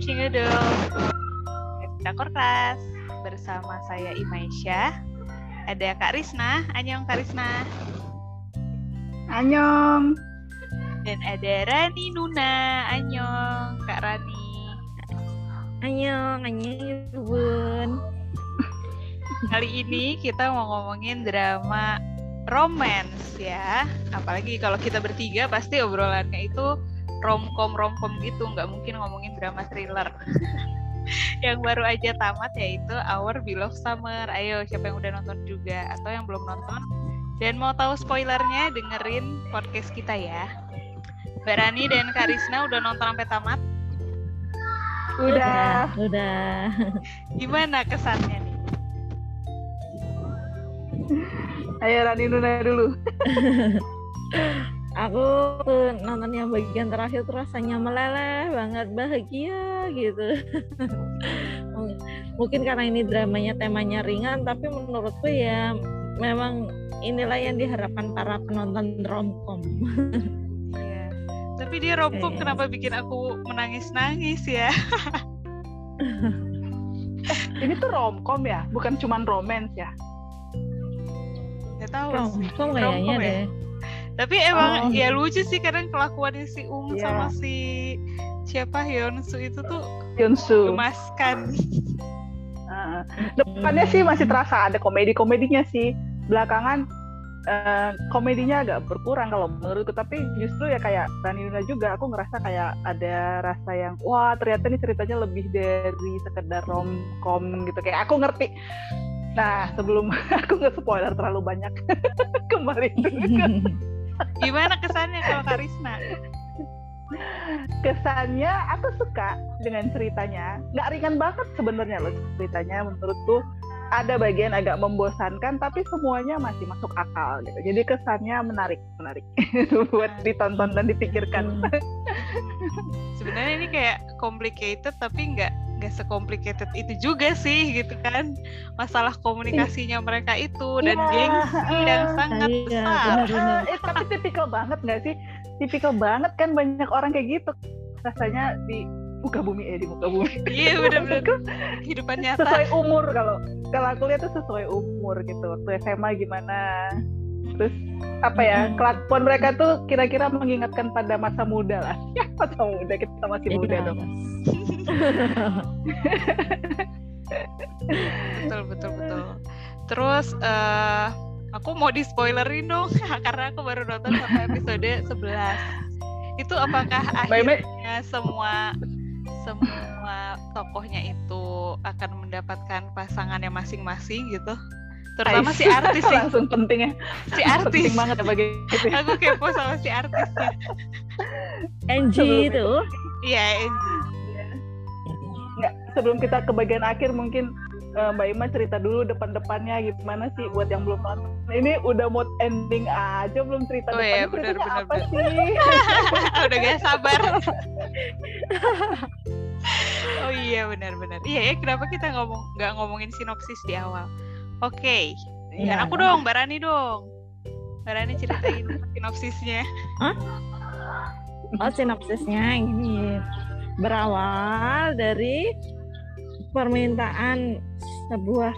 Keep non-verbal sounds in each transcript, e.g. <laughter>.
Watching Adult Kita Korkas Bersama saya Imaisha. Ada Kak Risna. Anyong Kak Risna? Anyong. Dan ada Rani Nuna. Anyong Kak Rani. Anyong, anyong bun. Kali ini kita mau ngomongin drama romance ya. Apalagi kalau kita bertiga pasti obrolannya itu romcom romcom gitu nggak mungkin ngomongin drama thriller. <laughs> Yang baru aja tamat yaitu Our Beloved Summer. Ayo siapa yang udah nonton juga atau yang belum nonton dan mau tahu spoilernya dengerin podcast kita ya. Mbak Rani dan Karisna udah nonton sampai tamat? Udah. Udah. <laughs> gimana kesannya nih? Ayo Rani Nuna dulu <laughs> Aku tuh nonton yang bagian terakhir tuh rasanya meleleh banget bahagia gitu. <laughs> Mungkin karena ini dramanya temanya ringan, tapi menurutku ya memang inilah yang diharapkan para penonton romcom. Iya. Tapi dia romcom kenapa bikin aku menangis-nangis ya? <laughs> ini tuh romcom ya bukan cuman romance ya Gak tahu. Romcom kayaknya Romcom ya? deh. Tapi emang Oh. ya lucu sih kadang kelakuannya si Um Iya. sama si siapa Hyunsu itu tuh Yunsu gemaskan. Heeh. depannya sih masih terasa ada komedi komedinya sih belakangan eh, komedinya agak berkurang kalau menurutku tapi justru ya kayak Rani Nuna juga aku ngerasa kayak ada rasa yang wah ternyata ini ceritanya lebih dari sekedar romcom gitu kayak aku ngerti nah sebelum <laughs> aku nge spoiler terlalu banyak <laughs> kembali dulu <laughs> Gimana kesannya kalau Karisna? kesannya aku suka dengan ceritanya. Nggak ringan banget sebenarnya loh ceritanya. Menurutku ada bagian agak membosankan tapi semuanya masih masuk akal gitu. Jadi kesannya menarik menarik. <laughs> Buat ditonton dan dipikirkan. Sebenarnya ini kayak complicated tapi nggak nggak secomplicated itu juga sih gitu kan. Masalah komunikasinya mereka itu dan Iya, gengsi yang sangat Iya, besar. benar-benar. eh, tapi tipikal banget nggak sih tipikal banget kan banyak orang kayak gitu rasanya di muka bumi eh di muka bumi Iya <laughs> benar-benar kehidupan nyata. sesuai umur kalau kalau aku lihat tuh sesuai umur gitu waktu SMA gimana terus apa ya kelakuan mereka tuh kira-kira mengingatkan pada masa muda lah ya <laughs> masa muda kita masih muda Iya. dong <laughs> betul betul betul. Terus eh aku mau di spoilerin dong <laughs> karena aku baru nonton sampai episode 11 itu apakah akhirnya semua semua tokohnya itu akan mendapatkan pasangannya masing-masing gitu? Terutama si artis sih. <laughs> Langsung pentingnya. Si artis. penting banget ya bagi gitu aku kepo sama si artisnya Angie itu. iya nggak sebelum kita ke bagian akhir mungkin eh, Mbak Ima cerita dulu depan-depannya gimana sih buat yang belum nonton. Ini udah mood ending aja belum cerita Oh iya, depannya ceritanya benar, apa benar. sih? <laughs> Udah gak sabar. <laughs> Oh iya benar-benar iya ya kenapa kita ngomong nggak ngomongin sinopsis di awal? Oke Iya. Dan aku dong Mbak Rani dong. Mbak Rani ceritain <laughs> sinopsisnya. Oh sinopsisnya ini. Berawal dari permintaan sebuah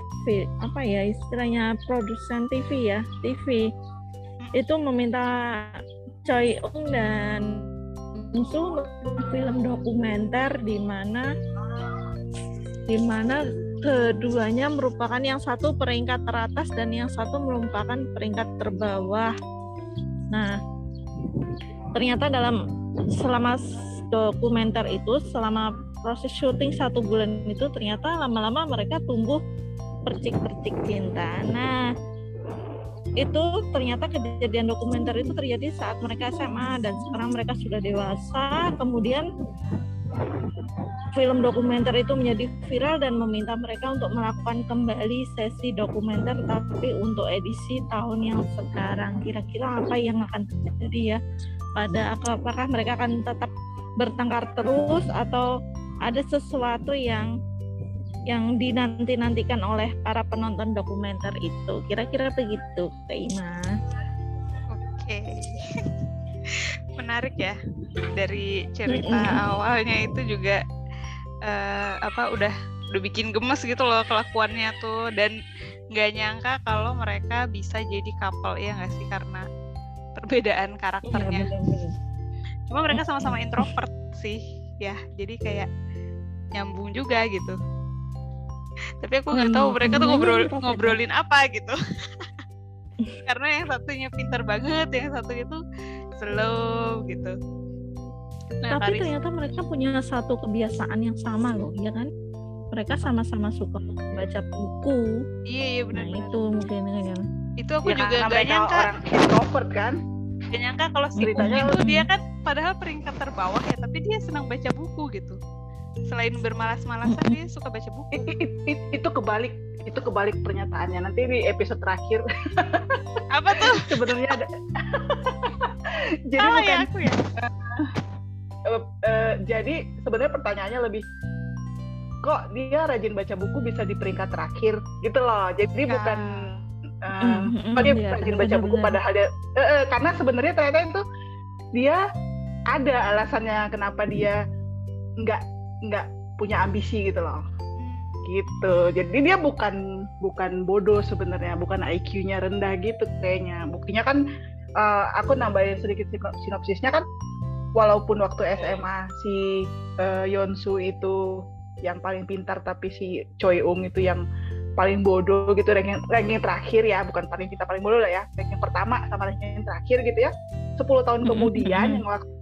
apa ya istilahnya produsen TV ya TV itu meminta Choi Ung dan Musuh film dokumenter di mana di mana keduanya merupakan yang satu peringkat teratas dan yang satu merupakan peringkat terbawah. Nah, ternyata dalam selama dokumenter itu selama proses syuting satu bulan itu ternyata lama-lama mereka tumbuh percik-percik cinta. Nah, itu ternyata kejadian dokumenter itu terjadi saat mereka SMA dan sekarang mereka sudah dewasa. Kemudian film dokumenter itu menjadi viral dan meminta mereka untuk melakukan kembali sesi dokumenter tapi untuk edisi tahun yang sekarang kira-kira apa yang akan terjadi ya pada apakah mereka akan tetap bertengkar terus atau ada sesuatu yang yang dinanti-nantikan oleh para penonton dokumenter itu. Kira-kira begitu Kak Ima Oke. <laughs> Menarik ya. Dari cerita awalnya itu juga uh, apa udah udah bikin gemes gitu loh kelakuannya tuh. Dan nggak nyangka kalau mereka bisa jadi couple ya nggak sih? Karena perbedaan karakternya. Iya, Cuma mereka sama-sama introvert sih ya, jadi kayak nyambung juga gitu. Tapi aku nggak tahu mereka tuh ngobrol ngobrolin apa gitu. <laughs> karena yang satunya pinter banget, yang satunya tuh slow gitu. Nah, Tapi Karis... ternyata mereka punya satu kebiasaan yang sama loh, ya kan? Mereka sama-sama suka baca buku. Iya, iya benar. Nah, itu mungkin kan. Itu aku ya, juga gak nyangka. Orang introvert kan? Gak nyangka kalau ceritanya itu dia kan padahal peringkat terbawah ya, tapi dia senang baca buku gitu. Selain bermalas-malasan dia suka baca buku. It, it, it, itu kebalik itu kebalik pernyataannya. Nanti di episode terakhir. Apa tuh? Sebenarnya ada. <laughs> Jadi oh, bukan ya, aku ya? Uh, uh, jadi sebenarnya pertanyaannya lebih kok dia rajin baca buku bisa di peringkat terakhir? Gitu loh. Jadi ya. bukan uh, mm, oh dia ya, rajin baca buku padahal dia uh, uh, karena sebenarnya ternyata itu dia ada alasannya kenapa dia nggak nggak punya ambisi gitu loh. Gitu. Jadi dia bukan bukan bodoh sebenarnya bukan IQ-nya rendah gitu kayaknya. Buktinya kan uh, aku nambahin sedikit sinopsisnya kan walaupun waktu SMA si uh, Yonsu itu yang paling pintar tapi si Choi Ung itu yang paling bodoh gitu ranking, ranking terakhir ya. Bukan paling kita paling bodoh lah ya. Ranking pertama sama ranking terakhir gitu ya. 10 tahun kemudian yang waktu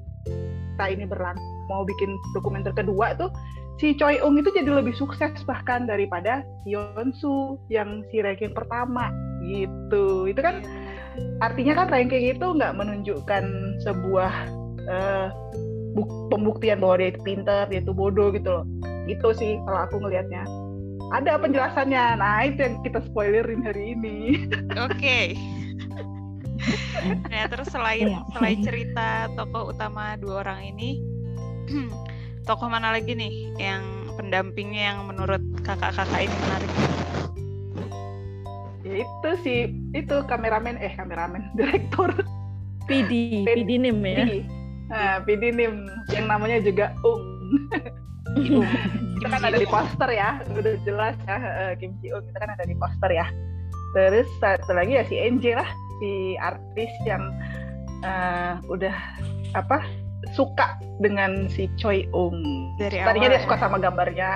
kita ini berlangsung mau bikin dokumenter kedua tuh si Choi Ung itu jadi lebih sukses bahkan daripada Yonsu yang si ranking pertama gitu itu kan artinya kan ranking itu nggak menunjukkan sebuah uh, pembuktian bahwa dia itu pinter, dia itu bodoh gitu loh. Itu sih kalau aku ngelihatnya. Ada penjelasannya. Nah, itu yang kita spoilerin hari ini. Oke. Okay. <laughs> nah, terus selain iya. selain cerita tokoh utama dua orang ini, <clears throat> tokoh mana lagi nih yang pendampingnya yang menurut kakak-kakak ini menarik? Ya itu sih, itu kameramen eh kameramen, <laughs> direktur. PD, PD Nim ya. PD Nah, Pidinim yang namanya juga Ung. <laughs> Ung. kita kan ada di poster ya, udah jelas ya uh, Kim Ji Ung kita kan ada di poster ya. Terus satu lagi ya si NJ lah, si artis yang uh, udah apa suka dengan si Choi Ung. Dari tadinya awal, dia suka ya? sama gambarnya,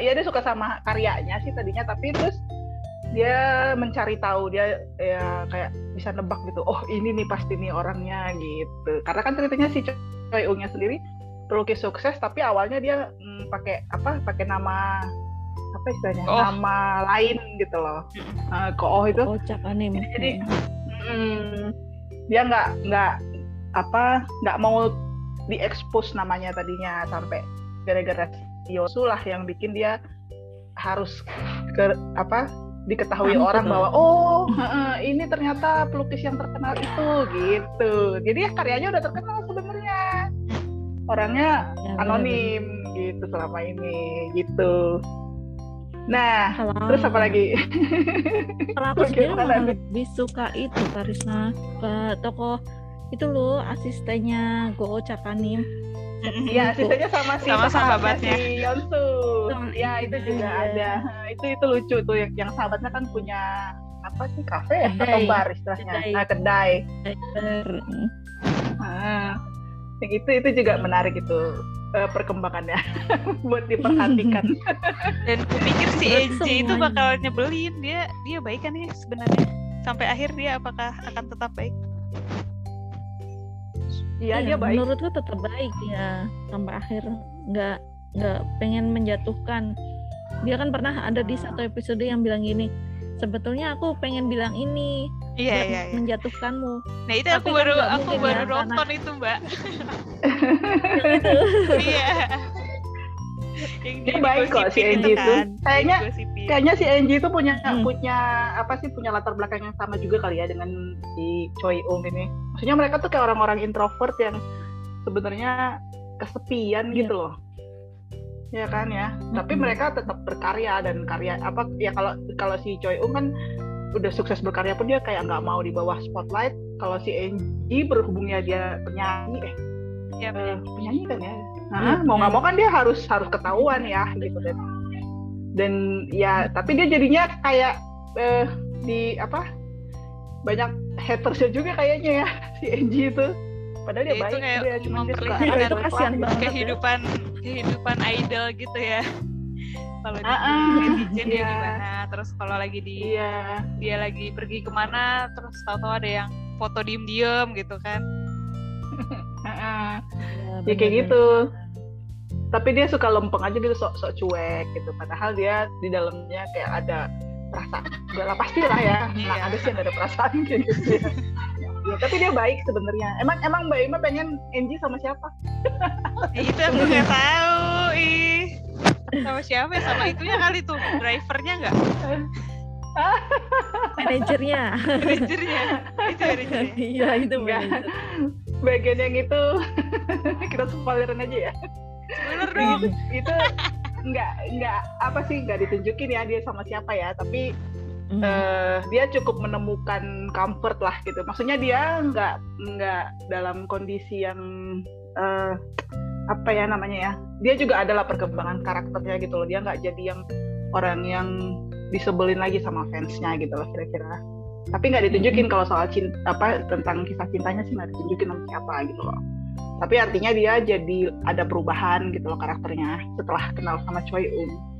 iya dia suka sama karyanya sih tadinya, tapi terus dia mencari tahu dia ya kayak bisa nebak gitu oh ini nih pasti nih orangnya gitu karena kan ceritanya si Choi Ungnya sendiri pelukis sukses tapi awalnya dia hmm, pakai apa pakai nama apa istilahnya oh. nama lain gitu loh uh, oh itu kocak anime jadi hmm, dia nggak nggak apa nggak mau diekspos namanya tadinya sampai gara-gara Yosu lah yang bikin dia harus ke apa diketahui Ampun. orang bahwa oh ini ternyata pelukis yang terkenal itu gitu. Jadi ya karyanya udah terkenal sebenarnya. Orangnya ya, anonim bener. gitu selama ini gitu. Nah kalau, terus apa lagi? Kalau aku <laughs> sendiri lebih suka itu Karisma ke toko itu loh asistennya Go Cakanim Iya, sisanya sama si sama sahabatnya si Yonsu. Ya, itu juga iya. ada. Itu itu lucu tuh yang, yang sahabatnya kan punya apa sih kafe ya atau bar istilahnya. Kedai. Nah, kedai. Nah, yang itu itu juga menarik itu uh, perkembangannya <laughs> buat diperhatikan. <laughs> Dan kupikir si AJ itu bakal nyebelin dia dia baik kan ya sebenarnya. Sampai akhir dia apakah akan tetap baik? Iya, iya dia baik. Menurutku tetap baik ya sampai akhir nggak nggak pengen menjatuhkan. Dia kan pernah ada di satu episode yang bilang gini, sebetulnya aku pengen bilang ini iya, iya, iya. menjatuhkanmu. Nah itu aku kan baru aku baru ya, nonton karena... itu mbak. <laughs> iya. <laughs> Yang baik kok si Angie itu. Kan. Kayaknya kayaknya si Angie itu punya hmm. punya apa sih punya latar belakang yang sama juga kali ya dengan si Choi Ung ini. Maksudnya mereka tuh kayak orang-orang introvert yang sebenarnya kesepian yeah. gitu loh. Ya kan ya. Hmm. Tapi mereka tetap berkarya dan karya apa ya kalau kalau si Choi Ung kan udah sukses berkarya pun dia kayak nggak mau di bawah spotlight. Kalau si Angie berhubungnya dia penyanyi eh Ya, penyanyi. penyanyi kan ya. Nah, mau nggak penyanyi. mau kan dia harus harus ketahuan ya gitu dan dan ya tapi dia jadinya kayak eh, di apa banyak hatersnya juga kayaknya ya <laughs> si Angie itu. Padahal dia Ya, itu baik kayak dia cuma dia suka itu kasihan banget. ya. kehidupan kehidupan idol gitu ya <laughs> kalau di Ah, ah, dia iya. gimana terus kalau lagi di Iya. dia lagi pergi ke mana terus tahu-tahu ada yang foto diem-diem gitu kan. <laughs> Iya, ya kayak gitu tapi dia suka lempeng aja gitu sok sok cuek gitu. Padahal dia di dalamnya kayak ada perasaan enggak lah pasti lah ya nah, Iya. ada sih yang ada perasaan kayak gitu. Ya. <laughs> Ya, tapi dia baik sebenarnya. Emang emang mbak Ima pengen Angie sama siapa? Ya, itu aku nggak tahu ih. Sama siapa ya? Sama itunya kali tuh. Drivernya nggak? <laughs> Manajernya. Manajernya. Itu manajernya. Iya itu manajer. Bagian yang itu. <laughs> Kita spoilerin aja ya bener dong itu nggak nggak apa sih nggak ditunjukin ya dia sama siapa ya tapi Hmm. eh, dia cukup menemukan comfort lah gitu. Maksudnya dia nggak nggak dalam kondisi yang eh, apa ya namanya ya. Dia juga adalah perkembangan karakternya gitu loh. Dia nggak jadi yang orang yang disebelin lagi sama fansnya gitu loh kira-kira. Tapi nggak ditunjukin kalau soal cinta apa tentang kisah cintanya sih nggak ditunjukin sama siapa gitu loh. Tapi artinya dia jadi ada perubahan gitu loh karakternya setelah kenal sama Choi Um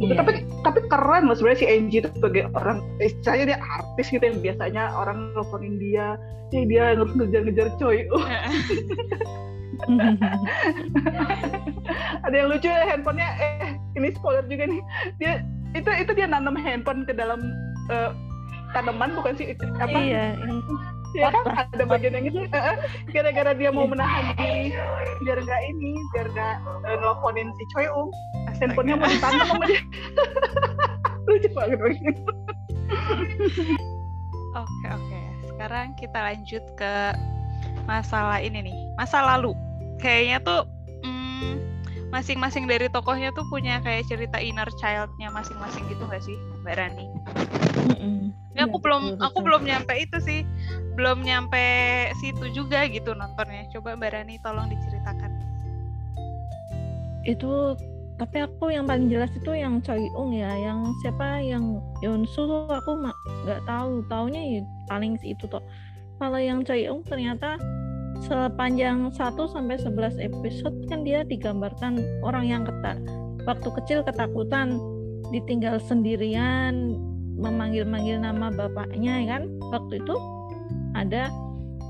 gitu. Tapi tapi keren loh sebenarnya si Angie itu sebagai orang istilahnya dia artis gitu yang biasanya orang nelfonin dia. Eh dia harus ngejar-ngejar coy uh, <laughs> ada yang lucu ya handphonenya eh ini spoiler juga nih. Dia itu itu dia nanam handphone ke dalam eh, tanaman bukan sih? Apa? Iya ya kan ada bagian yang itu gara-gara dia mau menahan diri biar nggak ini biar nggak eh, nelfonin si Choi Um handphonenya mau ditanam sama dia <laughs> lucu banget Oke oke. Sekarang kita lanjut ke masalah ini nih, masa lalu. Kayaknya tuh mm, masing-masing dari tokohnya tuh punya kayak cerita inner child-nya masing-masing gitu nggak sih, Mbak Rani? Mm-mm. Ini aku Iya, belum aku belum nyampe itu sih, belum nyampe situ juga gitu nontonnya. Coba Mbak Rani tolong diceritakan. itu tapi aku yang paling jelas itu yang Choi Ung ya yang siapa yang Yeonsu tuh aku nggak tahu taunya ya paling itu toh kalau yang Choi Ung ternyata sepanjang 1 sampai 11 episode kan dia digambarkan orang yang ketak waktu kecil ketakutan ditinggal sendirian memanggil-manggil nama bapaknya ya kan waktu itu ada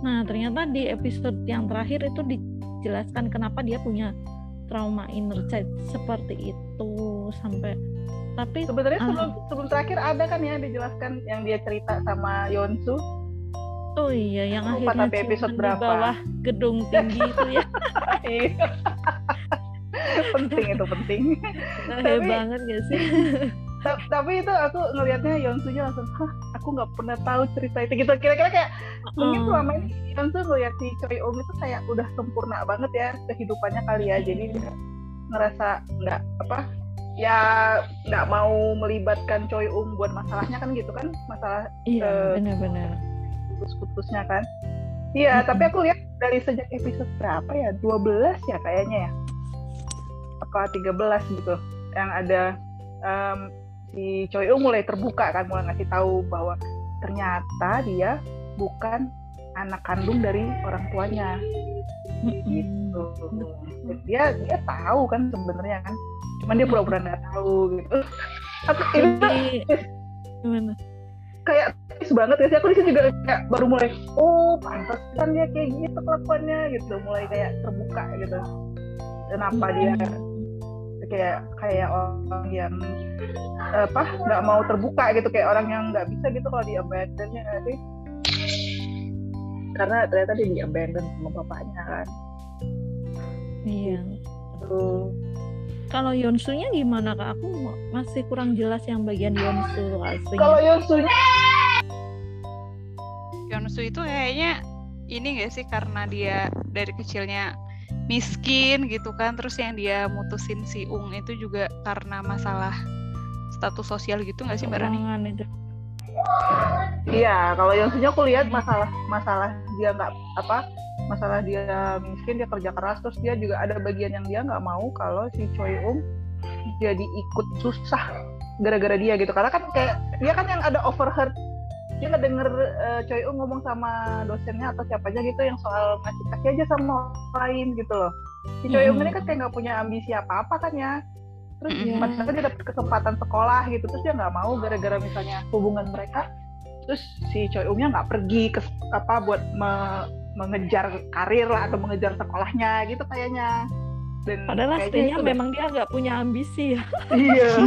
nah ternyata di episode yang terakhir itu dijelaskan kenapa dia punya trauma inner child seperti itu sampai tapi sebenarnya Ah. sebelum sebelum terakhir ada kan ya dijelaskan yang dia cerita sama Yonsu oh iya yang Aku lupa akhirnya tapi episode berapa. di bawah gedung <laughs> tinggi itu ya Iya. <laughs> penting itu penting Nah, Tapi- banget gak sih <laughs> tapi itu aku ngelihatnya Yonsunya langsung hah aku nggak pernah tahu cerita itu gitu. Kira-kira kayak mungkin Oh. selama ini Yonsu ngeliat si Choi Ung itu kayak udah sempurna banget ya kehidupannya kali ya. Jadi dia ngerasa nggak apa ya nggak mau melibatkan Choi Um buat masalahnya kan gitu kan masalah iya Eh, benar-benar. putus-putusnya kan. Iya Mm-mm. tapi aku lihat dari sejak episode berapa ya? 12 ya kayaknya ya? Apa 13 gitu yang ada em, si Choi mulai terbuka kan mulai ngasih tahu bahwa ternyata dia bukan anak kandung dari orang tuanya. Gitu. Dia dia tahu kan sebenarnya kan cuman dia pura-pura nggak tahu gitu. Tapi ini gimana? kayak banget ya sih? Aku di sini juga kayak baru mulai oh pantas kan dia kayak gitu kelakuannya gitu. Mulai kayak terbuka gitu. Kenapa dia kayak kayak orang yang apa nggak mau terbuka gitu. Kayak orang yang nggak bisa gitu kalau di abandonnya nggak sih? Karena ternyata dia di abandon sama bapaknya kan. Iya. Tuh kalau Yonsunya gimana kak? Aku ma- masih kurang jelas yang bagian Yonsu aslinya. Kalau Yosunya Yonsu itu kayaknya ini gak sih? Karena dia dari kecilnya miskin gitu kan terus yang dia mutusin si Ung itu juga karena masalah status sosial gitu gak sih Mbak Rani? Itu Iya, kalau yang sebenarnya aku lihat masalah masalah dia nggak apa masalah dia miskin dia kerja keras terus dia juga ada bagian yang dia nggak mau kalau si Choi Um jadi ikut susah gara-gara dia gitu karena kan kayak dia kan yang ada overheard dia nggak denger uh, Choi ngomong sama dosennya atau siapanya gitu yang soal ngasih kasih aja sama orang lain gitu loh si Choi Um Hmm. ini kan kayak nggak punya ambisi apa-apa kan ya terus Hmm. padahal dia dapat kesempatan sekolah gitu terus dia nggak mau gara-gara misalnya hubungan mereka terus si Choi Umnya nggak pergi ke apa buat me- mengejar karir lah atau mengejar sekolahnya gitu kayaknya dan Padahal aslinya itu memang dia nggak punya ambisi ya. iya <laughs>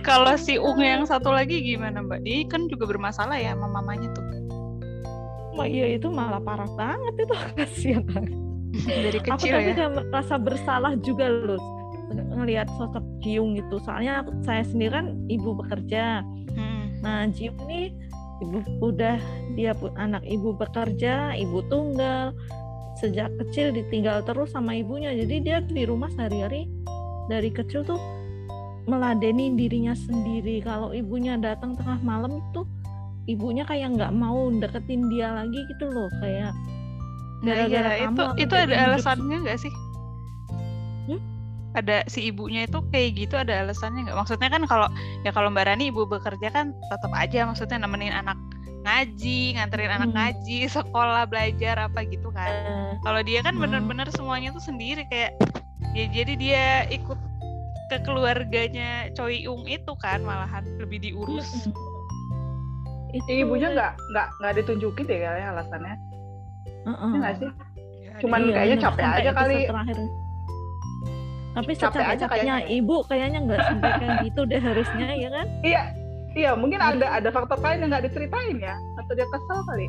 Kalau si Ung yang satu lagi gimana Mbak? Dia kan juga bermasalah ya sama mamanya tuh. Wah, iya itu malah parah banget itu <laughs> kasihan banget. Dari Aku kecil tapi ya. udah merasa bersalah juga loh ngelihat sosok Jiung itu. Soalnya aku- saya sendiri kan ibu bekerja. Hmm. Nah Jiung ini ibu udah dia pun anak ibu bekerja, ibu tunggal. Sejak kecil ditinggal terus sama ibunya. Jadi dia di rumah sehari-hari dari kecil tuh meladeni dirinya sendiri. Kalau ibunya datang tengah malam itu ibunya kayak nggak mau deketin dia lagi gitu loh kayak Nah, gara-gara iya, kamu itu itu ada alasannya nggak sih? Hmm? Ada si ibunya itu kayak gitu ada alasannya nggak? Maksudnya kan kalau ya kalau Mbak Rani ibu bekerja kan tetap aja maksudnya nemenin anak ngaji, nganterin anak Hmm. ngaji, <laughs> sekolah belajar apa gitu kan. Eh, Kalau dia kan Hmm. bener-bener semuanya tuh sendiri kayak ya jadi dia ikut ke keluarganya Choi Ung itu kan malahan lebih diurus. Mm-mm. Itu si ibunya nggak nggak nggak ditunjukin deh kayaknya alasannya Heeh. Iya nggak sih Ya, Cuman Iya, kayaknya capek aja kali. terakhir. Tapi Capek aja kayaknya. ibu kayaknya nggak sampai kayak gitu deh harusnya ya kan? iya iya mungkin ada ada faktor lain yang nggak diceritain ya atau dia kesel kali.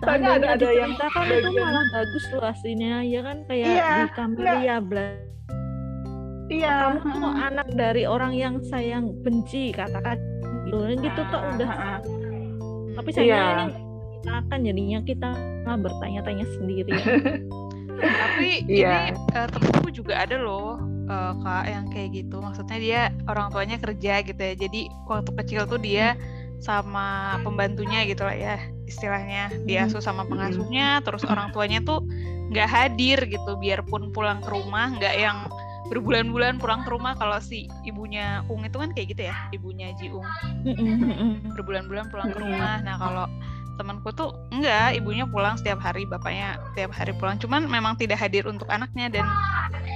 Soalnya ada- ada yang diceritakan itu malah bagus loh aslinya ya kan? Kayak Iya, di Camellia Bla- iya kamu tuh anak dari orang yang sayang benci katakan gitu. Gitu tuh udah. Ah, ah. tapi Iya. sayangnya ini kita akan jadinya kita bertanya-tanya sendiri. <laughs> Tapi Iya. ini eh, temenku juga ada loh eh, kak yang kayak gitu. Maksudnya dia orang tuanya kerja gitu ya. Jadi waktu kecil tuh dia sama pembantunya gitu lah ya istilahnya diasuh sama pengasuhnya. Terus orang tuanya tuh nggak hadir gitu. Biarpun pulang ke rumah nggak yang berbulan-bulan pulang ke rumah kalau si ibunya Ung itu kan kayak gitu ya ibunya Ji Ung mm-mm. berbulan-bulan pulang ke rumah. Nah kalau temanku tuh enggak, ibunya pulang setiap hari, bapaknya setiap hari pulang. Cuman memang tidak hadir untuk anaknya dan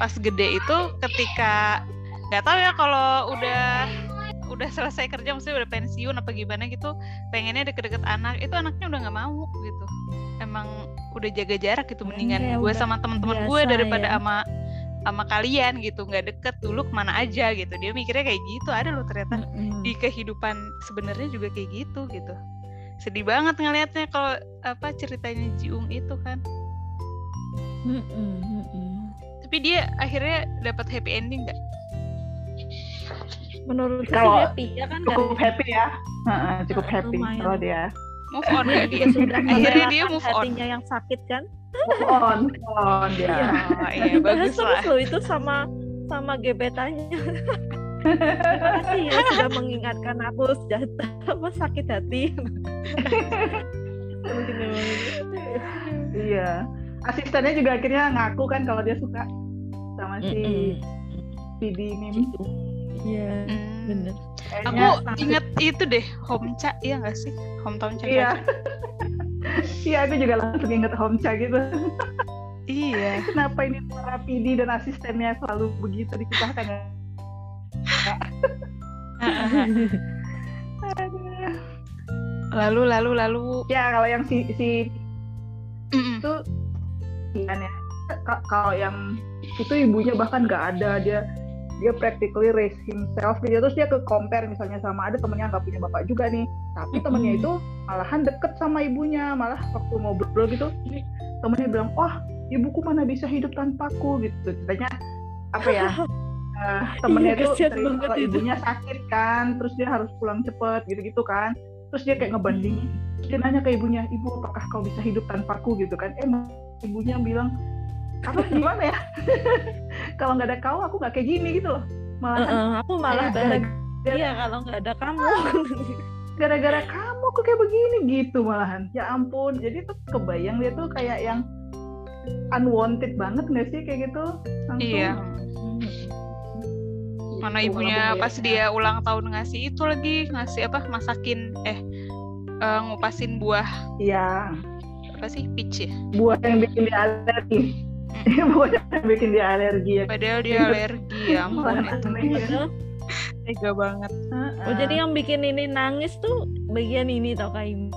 pas gede itu ketika nggak tahu ya kalau udah udah selesai kerja, maksudnya udah pensiun apa gimana gitu, pengennya deket-deket anak, itu anaknya udah nggak mau gitu. Emang udah jaga jarak gitu, mendingan Kayak gue sama teman-teman gue daripada ya. sama sama kalian gitu, nggak deket dulu ke mana aja gitu. Dia mikirnya kayak gitu, ada loh ternyata Mm-mm. di kehidupan sebenarnya juga kayak gitu gitu sedih banget ngelihatnya kalau apa ceritanya Jiung itu kan. Mm-mm, mm-mm. tapi dia akhirnya dapat happy ending nggak? Menurut Kalau saya happy ya kan cukup dari happy ya. Heeh, cukup happy lumayan. kalau dia. Move on juga dia sudah akhirnya dia move on. hatinya yang sakit kan? Move on move on dia Iya. oh, iya <laughs> dibahas bagus terus lah loh itu sama sama gebetannya <laughs> terima kasih ya sudah mengingatkan aku sudah apa sakit hati <laughs> ini. iya asistennya juga akhirnya ngaku kan kalau dia suka sama si. PD Mim Gitu. Iya, Hmm. bener. aku inget itu deh Homcha iya nggak sih hometown Cha iya <laughs> iya aku juga langsung inget Homcha gitu iya <laughs> kenapa ini para PD dan asistennya selalu begitu dipisahkan ya. Lalu lalu lalu. Ya kalau yang si si Mm-mm. itu ya Ka- kalau yang itu ibunya bahkan nggak ada. Dia dia practically raise himself gitu. Terus dia ke compare misalnya sama ada temennya nggak punya bapak juga nih. Tapi temennya itu malahan deket sama ibunya. Malah waktu ngobrol gitu temennya bilang wah ibuku mana bisa hidup tanpaku? Gitu. Ceritanya apa ya <laughs> eh, temennya Iya, itu kasihan cerita kalau itu. ibunya sakit kan terus dia harus pulang cepet gitu-gitu kan. Terus dia kayak ngebanding dia nanya ke ibunya ibu apakah kau bisa hidup tanpaku gitu kan. Eh ibunya bilang apa? Gimana ya? <laughs> Kalau nggak ada kau aku nggak kayak gini gitu loh. Malah Heeh, aku malah kayak gara- bahagia. Iya kalau nggak ada kamu. Gara-gara kamu kok kayak begini gitu malahan. Ya ampun jadi tuh kebayang dia tuh kayak yang unwanted banget nggak sih kayak gitu? Langsung Iya. Mana Gitu, ibunya pas dia ulang tahun ngasih itu lagi ngasih apa masakin eh eh, ngupasin buah. Iya. Apa sih? Peach ya? Buah yang bikin dia alergi. <laughs> Buah yang bikin dia alergi ya. Padahal dia alergi ya <laughs> ampun itu ya. Tega banget. Oh jadi yang bikin ini nangis tuh bagian ini tau kayak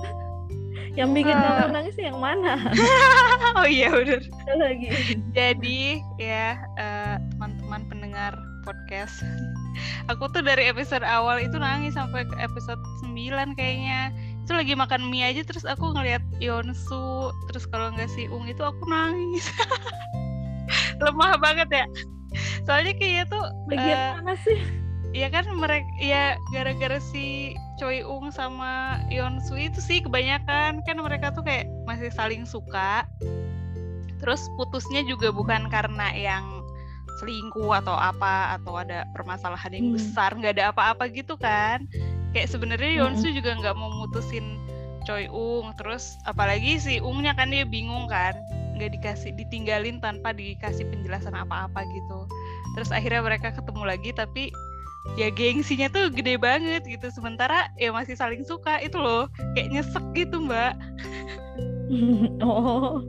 yang bikin kamu nangis yang mana? <laughs> Oh iya udah lagi. Jadi ya eh, teman-teman pendengar podcast, <laughs> aku tuh dari episode awal itu nangis sampai ke episode 9 kayaknya. Itu lagi makan mie aja terus aku ngeliat Yonsu, terus kalau nggak si Ung itu aku nangis. <laughs> Lemah banget ya. Soalnya kayaknya tuh bagian mana sih ya kan mereka ya gara-gara si Choi Ung sama Yeonsu itu sih kebanyakan kan mereka tuh kayak masih saling suka terus putusnya juga bukan karena yang selingkuh atau apa atau ada permasalahan yang Hmm. besar nggak ada apa-apa gitu kan. Kayak sebenarnya Mm-mm. Yeonsu juga nggak mau mutusin Choi Ung terus apalagi si Ungnya kan dia bingung kan nggak dikasih ditinggalin tanpa dikasih penjelasan apa-apa gitu. Terus akhirnya mereka ketemu lagi tapi ya gengsinya tuh gede banget gitu. Sementara ya masih saling suka itu loh kayak nyesek gitu mbak. <laughs> Oh.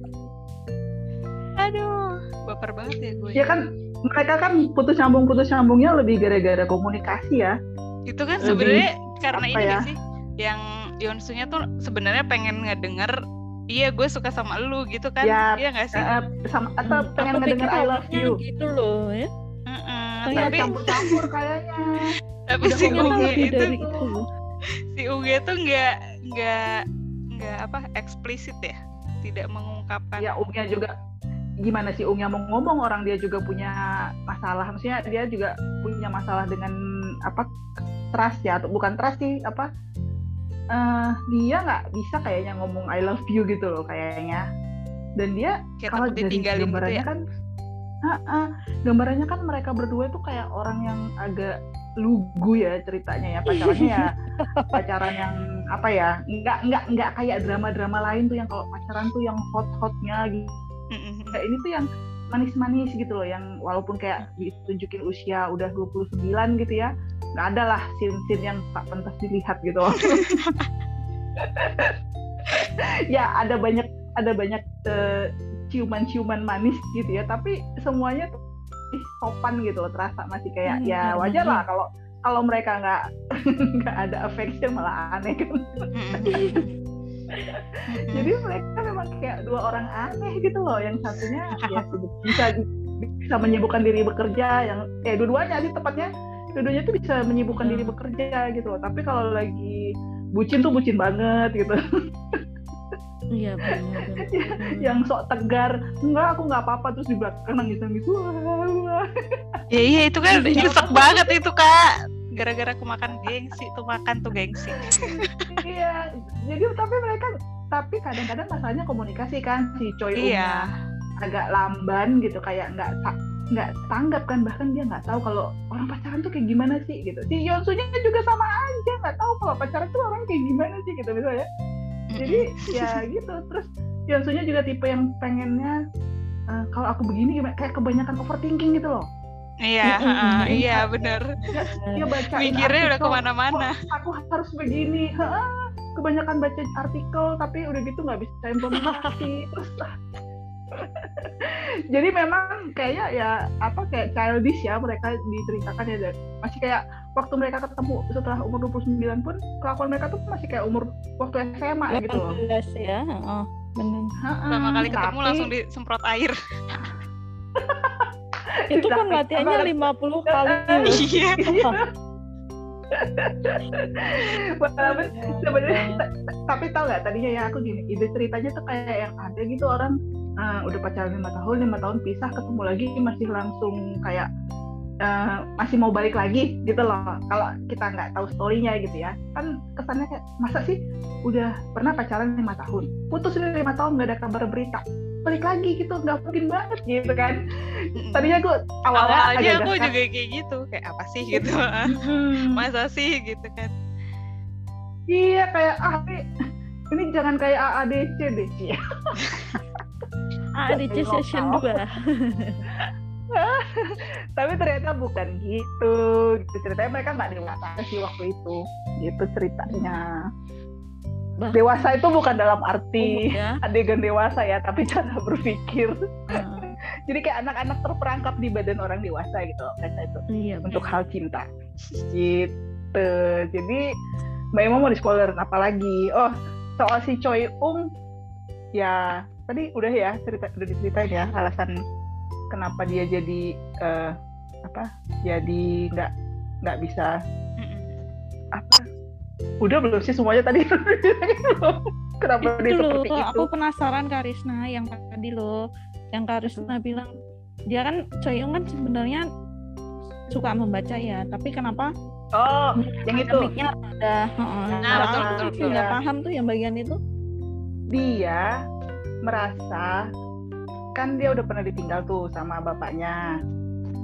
Aduh baper banget ya gue ya. kan mereka kan putus nyambung putus nyambungnya lebih gara-gara komunikasi ya. Itu kan sebenarnya karena apa ini ya? sih yang Yonsunya tuh sebenarnya pengen ngedenger iya gue suka sama lu gitu kan? Ya, iya gak sih? Eh, sama atau Hmm, pengen aku ngedenger I love you. gitu loh ya. Mm-mm, Iya, tapi campur-campur <laughs> kayaknya. Tapi si lebih itu itu. si Unge tuh nggak nggak nggak apa eksplisit ya? Tidak mengungkapkan. Ya Ungnya juga gimana sih Ungnya mau ngomong orang dia juga punya masalah maksudnya dia juga punya masalah dengan apa trust ya atau bukan trust sih apa eh dia nggak bisa kayaknya ngomong I love you gitu loh kayaknya dan dia kayak kalau dari ditinggalin gitu gambarannya ya kan Ah, ah. gambarannya kan mereka berdua itu kayak orang yang agak lugu ya ceritanya ya pacarannya ya <laughs> pacaran yang apa ya nggak nggak nggak kayak drama-drama lain tuh yang kalau pacaran tuh yang hot-hotnya gitu. Kayak ini tuh yang manis-manis gitu loh yang walaupun kayak ditunjukin usia udah 29 gitu ya nggak ada lah scene-scene yang tak pentas dilihat gitu. Loh <laughs> ya ada banyak ada banyak eh, ciuman-ciuman manis gitu ya tapi semuanya tuh sopan gitu loh terasa masih kayak Hmm, ya wajar lah kalau kalau mereka nggak <laughs> nggak ada affection malah aneh kan. <laughs> Jadi mereka memang kayak dua orang aneh gitu loh. Yang satunya ya bisa bisa menyibukkan diri bekerja yang eh dua-duanya sih tepatnya. Dua-duanya tuh bisa menyibukkan Hmm. diri bekerja gitu loh. Tapi kalau lagi bucin tuh bucin banget gitu. Iya benar <laughs> yang sok tegar enggak aku nggak apa-apa. Terus di belakang nangis nangis wah, wah. ya iya itu kan Iya. nyesek. banget itu kak gara-gara aku makan gengsi tuh makan tuh gengsi. <laughs> Iya jadi tapi mereka tapi kadang-kadang masalahnya komunikasi kan si Choi iya. Agak lamban gitu kayak nggak nggak tanggap kan bahkan dia nggak tahu kalau orang pacaran tuh kayak gimana sih gitu. Si Yonsunya juga sama aja nggak tahu kalau pacaran tuh orang kayak gimana sih gitu misalnya. Jadi ya gitu terus Yonsunya juga tipe yang pengennya eh, kalau aku begini gimana? Kayak kebanyakan overthinking gitu loh iya Mm-mm. heeh, iya bener. Dia baca mikirnya udah ke mana-mana. Aku harus begini. Heeh, kebanyakan baca artikel tapi udah gitu nggak bisa implementasi. Terus <laughs> jadi memang kayaknya ya apa kayak childish ya mereka diceritakan ya dan. Masih kayak waktu mereka ketemu setelah umur 29 pun kelakuan mereka tuh masih kayak umur waktu SMA gitu loh. 18 ya oh, benar Heeh, pertama kali ketemu tapi- langsung disemprot air <laughs> itu kan latihannya 50 kali. Iya. Walaupun <laughs> sebenarnya ta- ta- tapi tau nggak tadinya ya aku gini ide ceritanya tuh kayak yang ada gitu orang eh, udah pacaran lima tahun lima tahun pisah ketemu lagi masih langsung kayak eh, masih mau balik lagi gitu loh. Kalau kita nggak tahu storynya gitu ya kan kesannya kayak masa sih udah pernah pacaran lima tahun? Putus lima tahun nggak ada kabar berita balik lagi gitu nggak mungkin banget gitu kan. Tadinya gue awalnya awalnya agak aku juga kayak gitu kayak apa sih <laughs> gitu Hmm. masa sih gitu kan. Iya kayak ah ini, jangan kayak AADC deh Ci. ADC session 2 <laughs> tapi ternyata bukan gitu. Gitu ceritanya mereka nggak dewasa sih waktu itu gitu ceritanya Bah- dewasa itu bukan dalam arti ya. <laughs> adegan dewasa ya tapi cara berpikir. Nah, <laughs> jadi kayak anak-anak terperangkap di badan orang dewasa gitu loh mereka itu iya untuk hal cinta. Gitu. Jadi mbak Emma mau di spoiler apa lagi oh soal si Choi Ung ya tadi udah ya cerita udah diceritain ya alasan kenapa dia jadi eh, apa jadi nggak nggak bisa udah belum sih semuanya tadi? <laughs> Kenapa dia itu loh seperti itu? aku penasaran Karisna yang tadi loh yang Karisna bilang dia kan Choyong kan sebenarnya suka membaca ya tapi kenapa oh yang itu. ada Nah, betul, betul, betul. nggak paham tuh yang bagian itu. Dia merasa kan dia udah pernah ditinggal tuh sama bapaknya.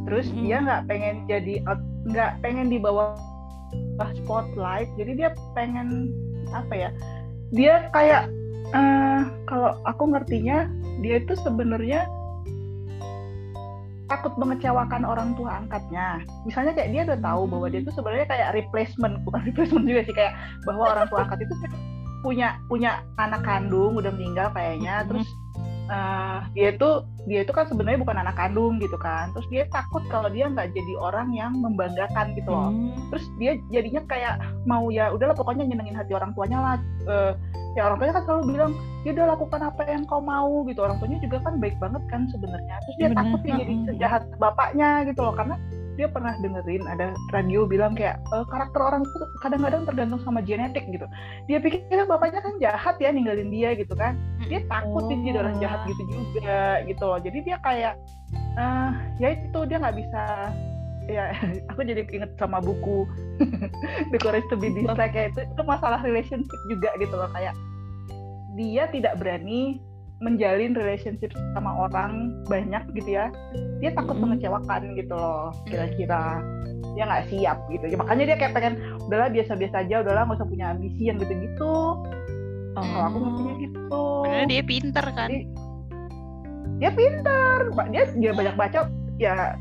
Terus Mm. dia nggak pengen jadi nggak pengen dibawa spotlight jadi dia pengen apa ya dia kayak eh, kalau aku ngertinya dia itu sebenarnya takut mengecewakan orang tua angkatnya. Misalnya kayak dia udah tahu bahwa dia itu sebenarnya kayak replacement, bukan <laughs> replacement juga sih kayak bahwa orang tua angkat itu punya punya anak kandung udah meninggal kayaknya, terus eh, dia itu dia itu kan sebenarnya bukan anak kandung gitu kan, terus dia takut kalau dia nggak jadi orang yang membanggakan gitu loh. Hmm. terus dia jadinya kayak mau ya udahlah pokoknya nyenengin hati orang tuanya lah. Eh, ya orang tuanya kan selalu bilang ya udah lakukan apa yang kau mau gitu. Orang tuanya juga kan baik banget kan sebenarnya. Terus dia Benar, takut dia jadi sejahat bapaknya gitu loh. Karena dia pernah dengerin ada radio bilang kayak "Eh, karakter orang itu kadang-kadang tergantung sama genetik gitu. Dia pikir bapaknya kan jahat ya ninggalin dia gitu kan. Dia takut dia jadi orang jahat Oh. gitu juga gitu loh. Jadi dia kayak eh ya itu dia nggak bisa ya <laughs> aku jadi inget sama buku <laughs> The Courage to be Dislike kayak itu itu masalah relationship juga gitu loh. Kayak dia tidak berani menjalin relationship sama orang banyak gitu ya dia takut Mm-mm. mengecewakan gitu loh kira-kira. Dia nggak siap gitu. Ya, makanya dia kayak pengen udahlah biasa-biasa aja udahlah nggak usah punya ambisi yang gitu-gitu. Kalau aku ngertinya gitu. Bener dia pinter kan. Jadi, dia pinter. Dia dia banyak baca ya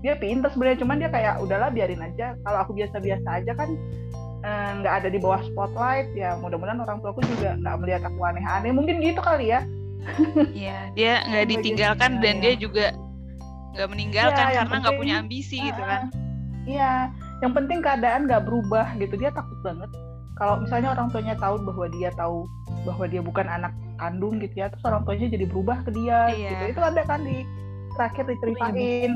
dia pinter sebenarnya. Cuman dia kayak udahlah biarin aja. Kalau aku biasa-biasa aja kan eh, nggak ada di bawah spotlight ya mudah-mudahan orang tuaku juga nggak melihat aku aneh-aneh. Mungkin gitu kali ya Iya, dia nggak ditinggalkan dan ya. dia juga nggak meninggalkan Iya, yang karena nggak punya ambisi gitu kan. iya yang penting keadaan nggak berubah gitu. Dia takut banget. Kalau misalnya orang tuanya tahu bahwa dia tahu bahwa dia bukan anak kandung gitu ya terus orang tuanya jadi berubah ke dia Iya. gitu. Itu ada kan di terakhir diceritain.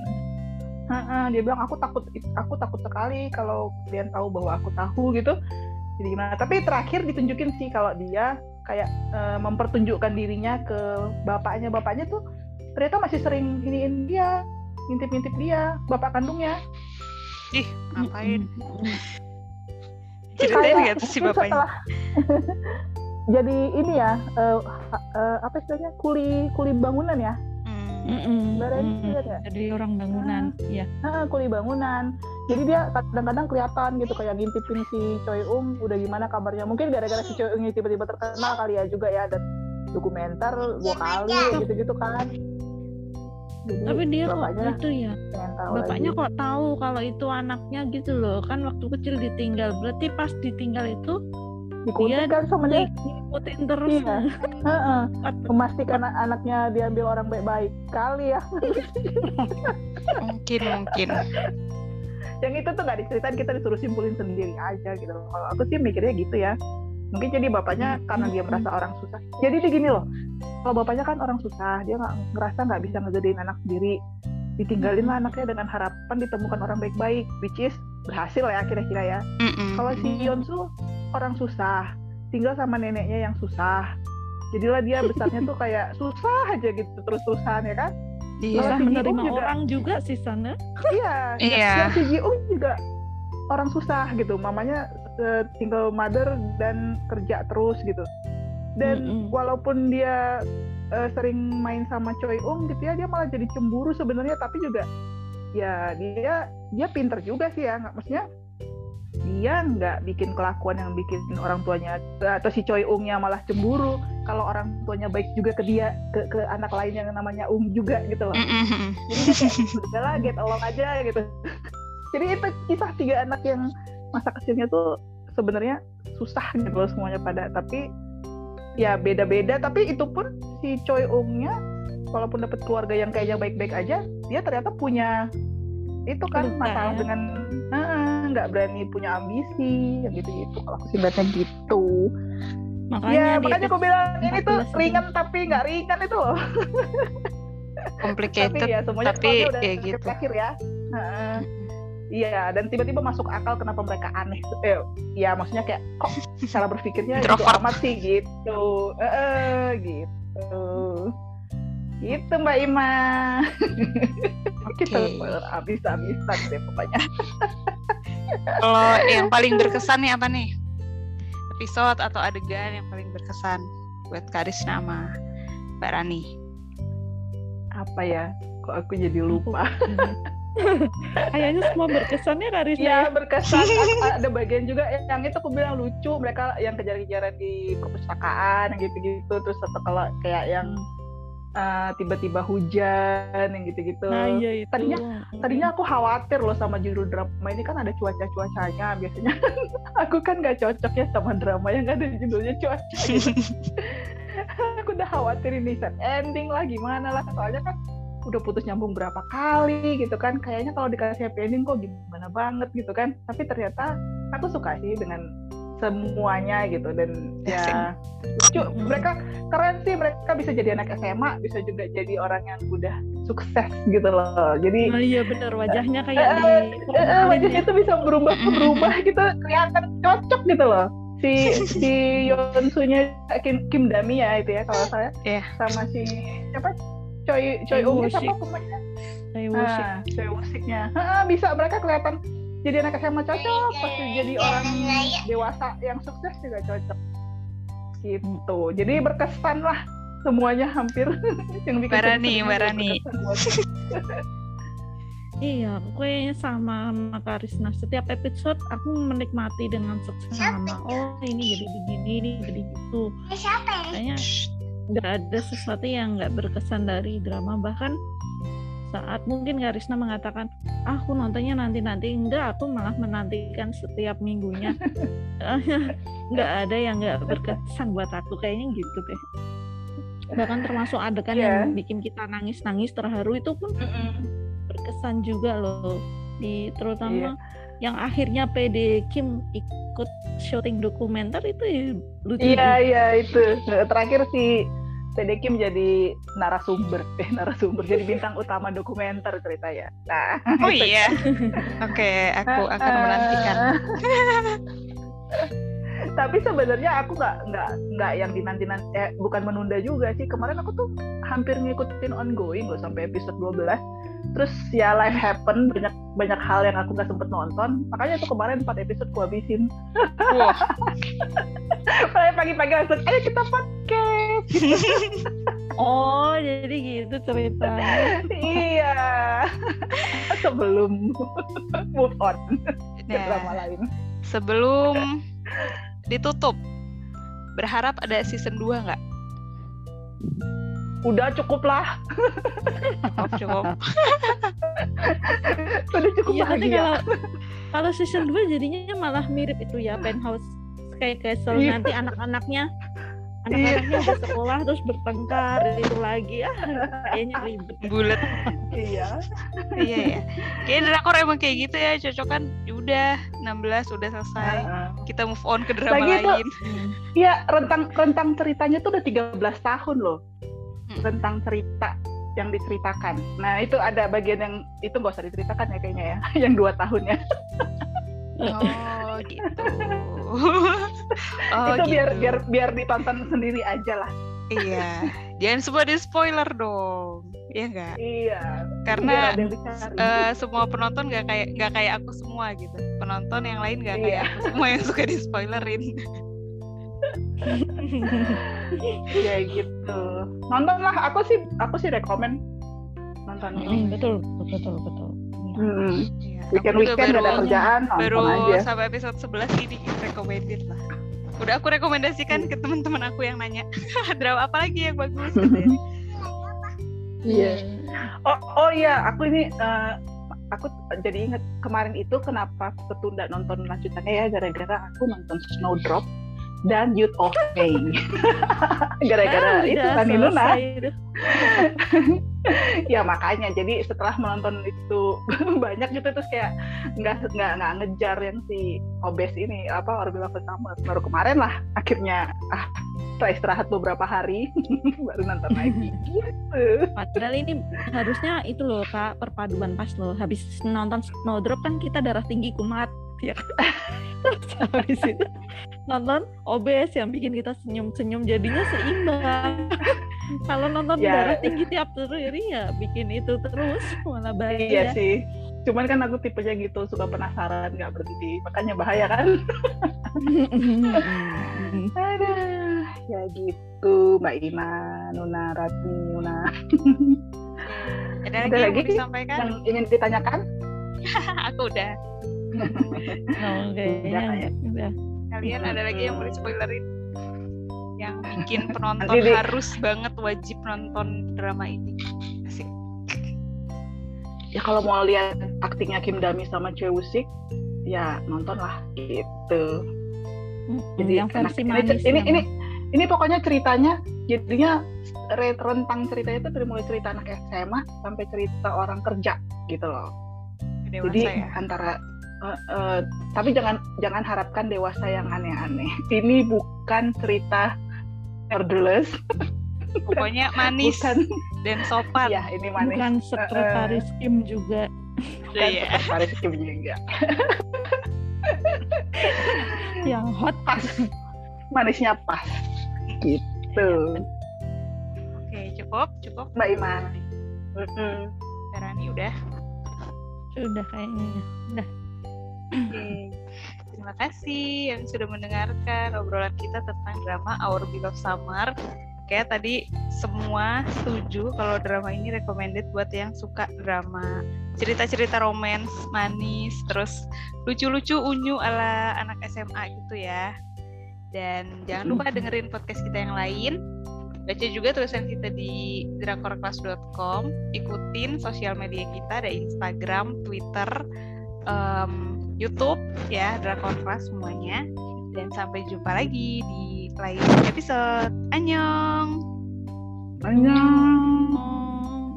Heeh, dia bilang aku takut aku takut sekali kalau kalian tahu bahwa aku tahu gitu. Jadi gimana? Tapi terakhir ditunjukin sih kalau dia kayak eh, mempertunjukkan dirinya ke bapaknya bapaknya tuh ternyata masih sering iniin dia ngintip-ngintip dia bapak kandungnya Ih, ngapain? <laughs> Ceritain Kayak nggak tuh si bapaknya? setelah <laughs> jadi ini ya eh, ha- eh, apa istilahnya kuli kuli bangunan ya Reni Mm-mm. lihat ya? Jadi orang bangunan, iya. Ah, kuli bangunan jadi dia kadang-kadang kelihatan gitu kayak ngintipin si Choi Ung udah gimana kabarnya mungkin gara-gara si Choi Ung tiba-tiba terkenal kali ya juga ya ada dokumenter dua kali gitu-gitu kan Jadi, Tapi dia kok itu ya, bapaknya lagi. kok tahu kalau itu anaknya gitu loh. Kan waktu kecil ditinggal. Berarti pas ditinggal itu dia kan sama dia ngikutin terus. Iya. Heeh. memastikan an- anaknya diambil orang baik-baik kali ya <laughs> Mungkin mungkin. Yang itu tuh nggak diceritain kita disuruh simpulin sendiri aja gitu kalau aku sih mikirnya gitu ya. Mungkin jadi bapaknya karena dia merasa orang susah. Jadi dia gini loh kalau bapaknya kan orang susah dia nggak ngerasa nggak bisa ngegedein anak sendiri. Ditinggalin lah anaknya dengan harapan ditemukan orang baik-baik which is berhasil ya kira-kira ya. Kalau si Yonsu orang susah tinggal sama neneknya yang susah. Jadilah dia besarnya tuh kayak susah aja gitu terus-terusan ya kan Iya. Bisa Kalau si menerima juga- orang juga sih sana. Iya, Iya. yang si Ji-ung juga orang susah gitu. Mamanya eh, single mother dan kerja terus gitu. Dan Mm-mm. walaupun dia uh, sering main sama Choi Ung gitu ya dia malah jadi cemburu sebenarnya tapi juga ya dia dia pinter juga sih ya nggak maksudnya dia nggak bikin kelakuan yang bikin orang tuanya atau si Choi Ungnya malah cemburu kalau orang tuanya baik juga ke dia ke, ke anak lain yang namanya Ung juga gitu loh. Jadi dia kayak udahlah get along aja gitu. Jadi itu kisah tiga anak yang masa kecilnya tuh sebenarnya susah gitu loh semuanya pada tapi ya beda-beda. Tapi itu pun si Choi Ungnya walaupun dapat keluarga yang kayaknya baik-baik aja dia ternyata punya itu kan Luka, masalah ya? dengan nggak berani punya ambisi yang gitu-gitu kalau aku sih gitu. Makanya ya makanya aku bilang ini tuh ringan tapi nggak ringan itu loh. Complicated tapi ya semuanya tapi udah ya gitu. terakhir ya. Iya, dan tiba-tiba masuk akal kenapa mereka aneh. Eh, ya maksudnya kayak kok cara berpikirnya itu amat sih? Gitu. Eh, eh, gitu. Gitu Mbak Ima. <laughs> Okay. Kita habis-habisan deh pokoknya. <laughs> Kalau yang paling berkesan nih apa nih? Episode atau adegan yang paling berkesan buat Karis nama Mbak Rani? Apa ya? Kok aku jadi lupa? <laughs> Kayaknya semua berkesannya Karis ya. berkesan. Ada bagian juga yang itu aku bilang lucu. Mereka yang kejar-kejaran di perpustakaan gitu-gitu. Terus kalau kayak yang uh, tiba-tiba hujan yang gitu-gitu. Nah, iya itu. Tadinya tadinya aku khawatir loh sama judul drama ini kan ada cuaca-cuacanya. Biasanya <laughs> aku kan nggak cocok ya sama drama yang ada judulnya cuaca. Gitu. <laughs> aku udah khawatir ini set ending lah gimana lah soalnya kan udah putus nyambung berapa kali gitu kan kayaknya kalau dikasih happy ending kok gimana banget gitu kan tapi ternyata aku suka sih dengan semuanya gitu. Dan ya lucu mereka keren sih mereka bisa jadi anak SMA bisa juga jadi orang yang udah sukses gitu loh. Jadi oh, iya benar wajahnya kayak uh, di uh, wajahnya itu bisa berubah berubah gitu. Kelihatan cocok gitu loh. Si <laughs> si Yonsunya Kim Kim Dami ya itu ya kalau saya yeah. sama si siapa? Choi Choi Ung siapa pemainnya Choi Wusik ah, Choi Wusiknya bisa. Mereka kelihatan jadi anak SMA cocok pasti jadi orang dewasa yang sukses juga cocok. Gitu. Jadi berkesan lah semuanya hampir. <laughs> Yang bikin Barani Barani <laughs> Iya, kayaknya sama sama Karisna. Setiap episode aku menikmati dengan seksama. Oh, ini jadi begini, ini jadi gitu. Kayaknya nggak ada sesuatu yang nggak berkesan dari drama. Bahkan saat mungkin Karisna mengatakan aku nontonnya nanti nanti enggak aku malah menantikan setiap minggunya. <laughs> Nggak ada yang nggak berkesan buat aku kayaknya gitu deh. Bahkan termasuk adegan yeah. yang bikin kita nangis nangis terharu itu pun berkesan juga loh. Di terutama yeah. yang akhirnya PD Kim ikut syuting dokumenter itu ya lucu iya yeah, iya yeah, itu. Terakhir si PDK menjadi narasumber, <laughs> eh narasumber jadi bintang utama dokumenter cerita ya. Nah, oh iya, oke, okay, aku akan menantikan. <laughs> Tapi sebenarnya aku nggak nggak nggak yang dinanti nanti, eh, bukan menunda juga sih. Kemarin aku tuh hampir ngikutin ongoing loh sampai episode 12 terus ya life happen banyak banyak hal yang aku nggak sempet nonton makanya tuh kemarin empat episode aku habisin wow. <laughs> pagi-pagi langsung ayo kita podcast. <laughs> Oh jadi gitu cerita iya. Sebelum move on ke nah, drama lain. sebelum ditutup berharap ada season 2 nggak? Udah cukup lah. Oh, cukup. Udah cukup ya, bahagia. kalau, kalau season 2 jadinya malah mirip itu ya penthouse kayak castle iya. nanti anak-anaknya anak-anaknya iya. sekolah terus bertengkar itu lagi. Ah kayaknya ribet. Bulat iya. Iya ya kayak drakor emang kayak gitu ya cocok kan. Ya udah 16 udah selesai. Uh, kita move on ke drama lagi lain. iya rentang rentang ceritanya tuh udah 13 tahun loh. Tentang cerita yang diceritakan. Nah itu ada bagian yang itu gak usah diceritakan ya kayaknya ya, <laughs> yang dua tahunnya. Oh gitu. <laughs> oh, itu gitu. biar biar biar ditonton sendiri aja lah. iya, jangan semua di spoiler dong, iya enggak? Iya. Karena uh, semua penonton gak kayak nggak kayak aku semua gitu. Penonton yang lain gak iya. kayak aku semua yang suka di spoilerin. <laughs> ya gitu nonton lah aku sih aku sih rekomen nonton ini Hmm, betul betul betul hmm. Weekend weekend gak ada baru- kerjaan baru aja. sampai episode 11 ini recommended lah. Udah aku rekomendasikan ke teman-teman aku yang nanya <laughs> drama apa lagi yang bagus? <laughs> katanya. Iya. Oh, oh iya, aku ini eh, aku jadi inget kemarin itu kenapa ketunda nonton lanjutannya ya gara-gara aku nonton Snowdrop dan Youth of May. <laughs> gara-gara Ah, itu kan Luna. <laughs> ya makanya jadi setelah menonton itu <laughs> banyak gitu terus kayak nggak nggak nggak ngejar yang si obes ini apa Orbital pertama baru kemarin lah akhirnya ah setelah istirahat beberapa hari baru nonton lagi gitu. Padahal ini harusnya itu loh kak perpaduan pas loh. Habis nonton Snowdrop kan kita darah tinggi kumat ya. kan? Terus habis itu nonton obes yang bikin kita senyum-senyum jadinya seimbang. <laughs> Kalau nonton Ya. darah tinggi tiap hari ya bikin itu terus malah bahaya. Iya sih. Cuman kan aku tipenya gitu suka penasaran nggak berhenti makanya bahaya kan. <laughs> Aduh, ya gitu Mbak Ina, Nuna, Ratni, Nuna. ada Ada lagi yang disampaikan Yang ingin ditanyakan? <laughs> aku udah Oh, kayaknya Udah, udah. Kalian ada lagi yang mau spoilerin? Yang bikin <laughs> penonton Nanti di- harus banget wajib nonton drama ini. Asik. Ya kalau mau lihat aktingnya Kim Dami sama Choi Woo-sik, ya nonton lah gitu. Jadi yang versi ini, manis ini, yang- ini ini pokoknya ceritanya jadinya re- rentang ceritanya itu dari mulai cerita anak SMA sampai cerita orang kerja gitu loh. dewasa Jadi ya. antara eh, eh, tapi jangan jangan harapkan dewasa yang aneh-aneh. Ini bukan cerita nerdeless, pokoknya manis bukan dan sopan ya ini manis. bukan sekretaris Kim juga Bukan Iya. sekretaris Kim juga. yang hot Pas, manisnya pas gitu. oke cukup cukup Mbak Iman. Mm-mm. Rani udah sudah kayaknya udah Oke. Terima kasih yang sudah mendengarkan obrolan kita tentang drama Our Beloved Summer. Oke, tadi semua setuju kalau drama ini recommended buat yang suka drama cerita-cerita romance, manis, terus lucu-lucu unyu ala anak SMA gitu ya. Dan jangan lupa dengerin podcast kita yang lain. Baca juga tulisan kita di drakorclass.com. Ikutin sosial media kita ada Instagram, Twitter, em, YouTube ya Drakor Class semuanya dan sampai jumpa lagi di lain episode annyeong Annyeong. Oh.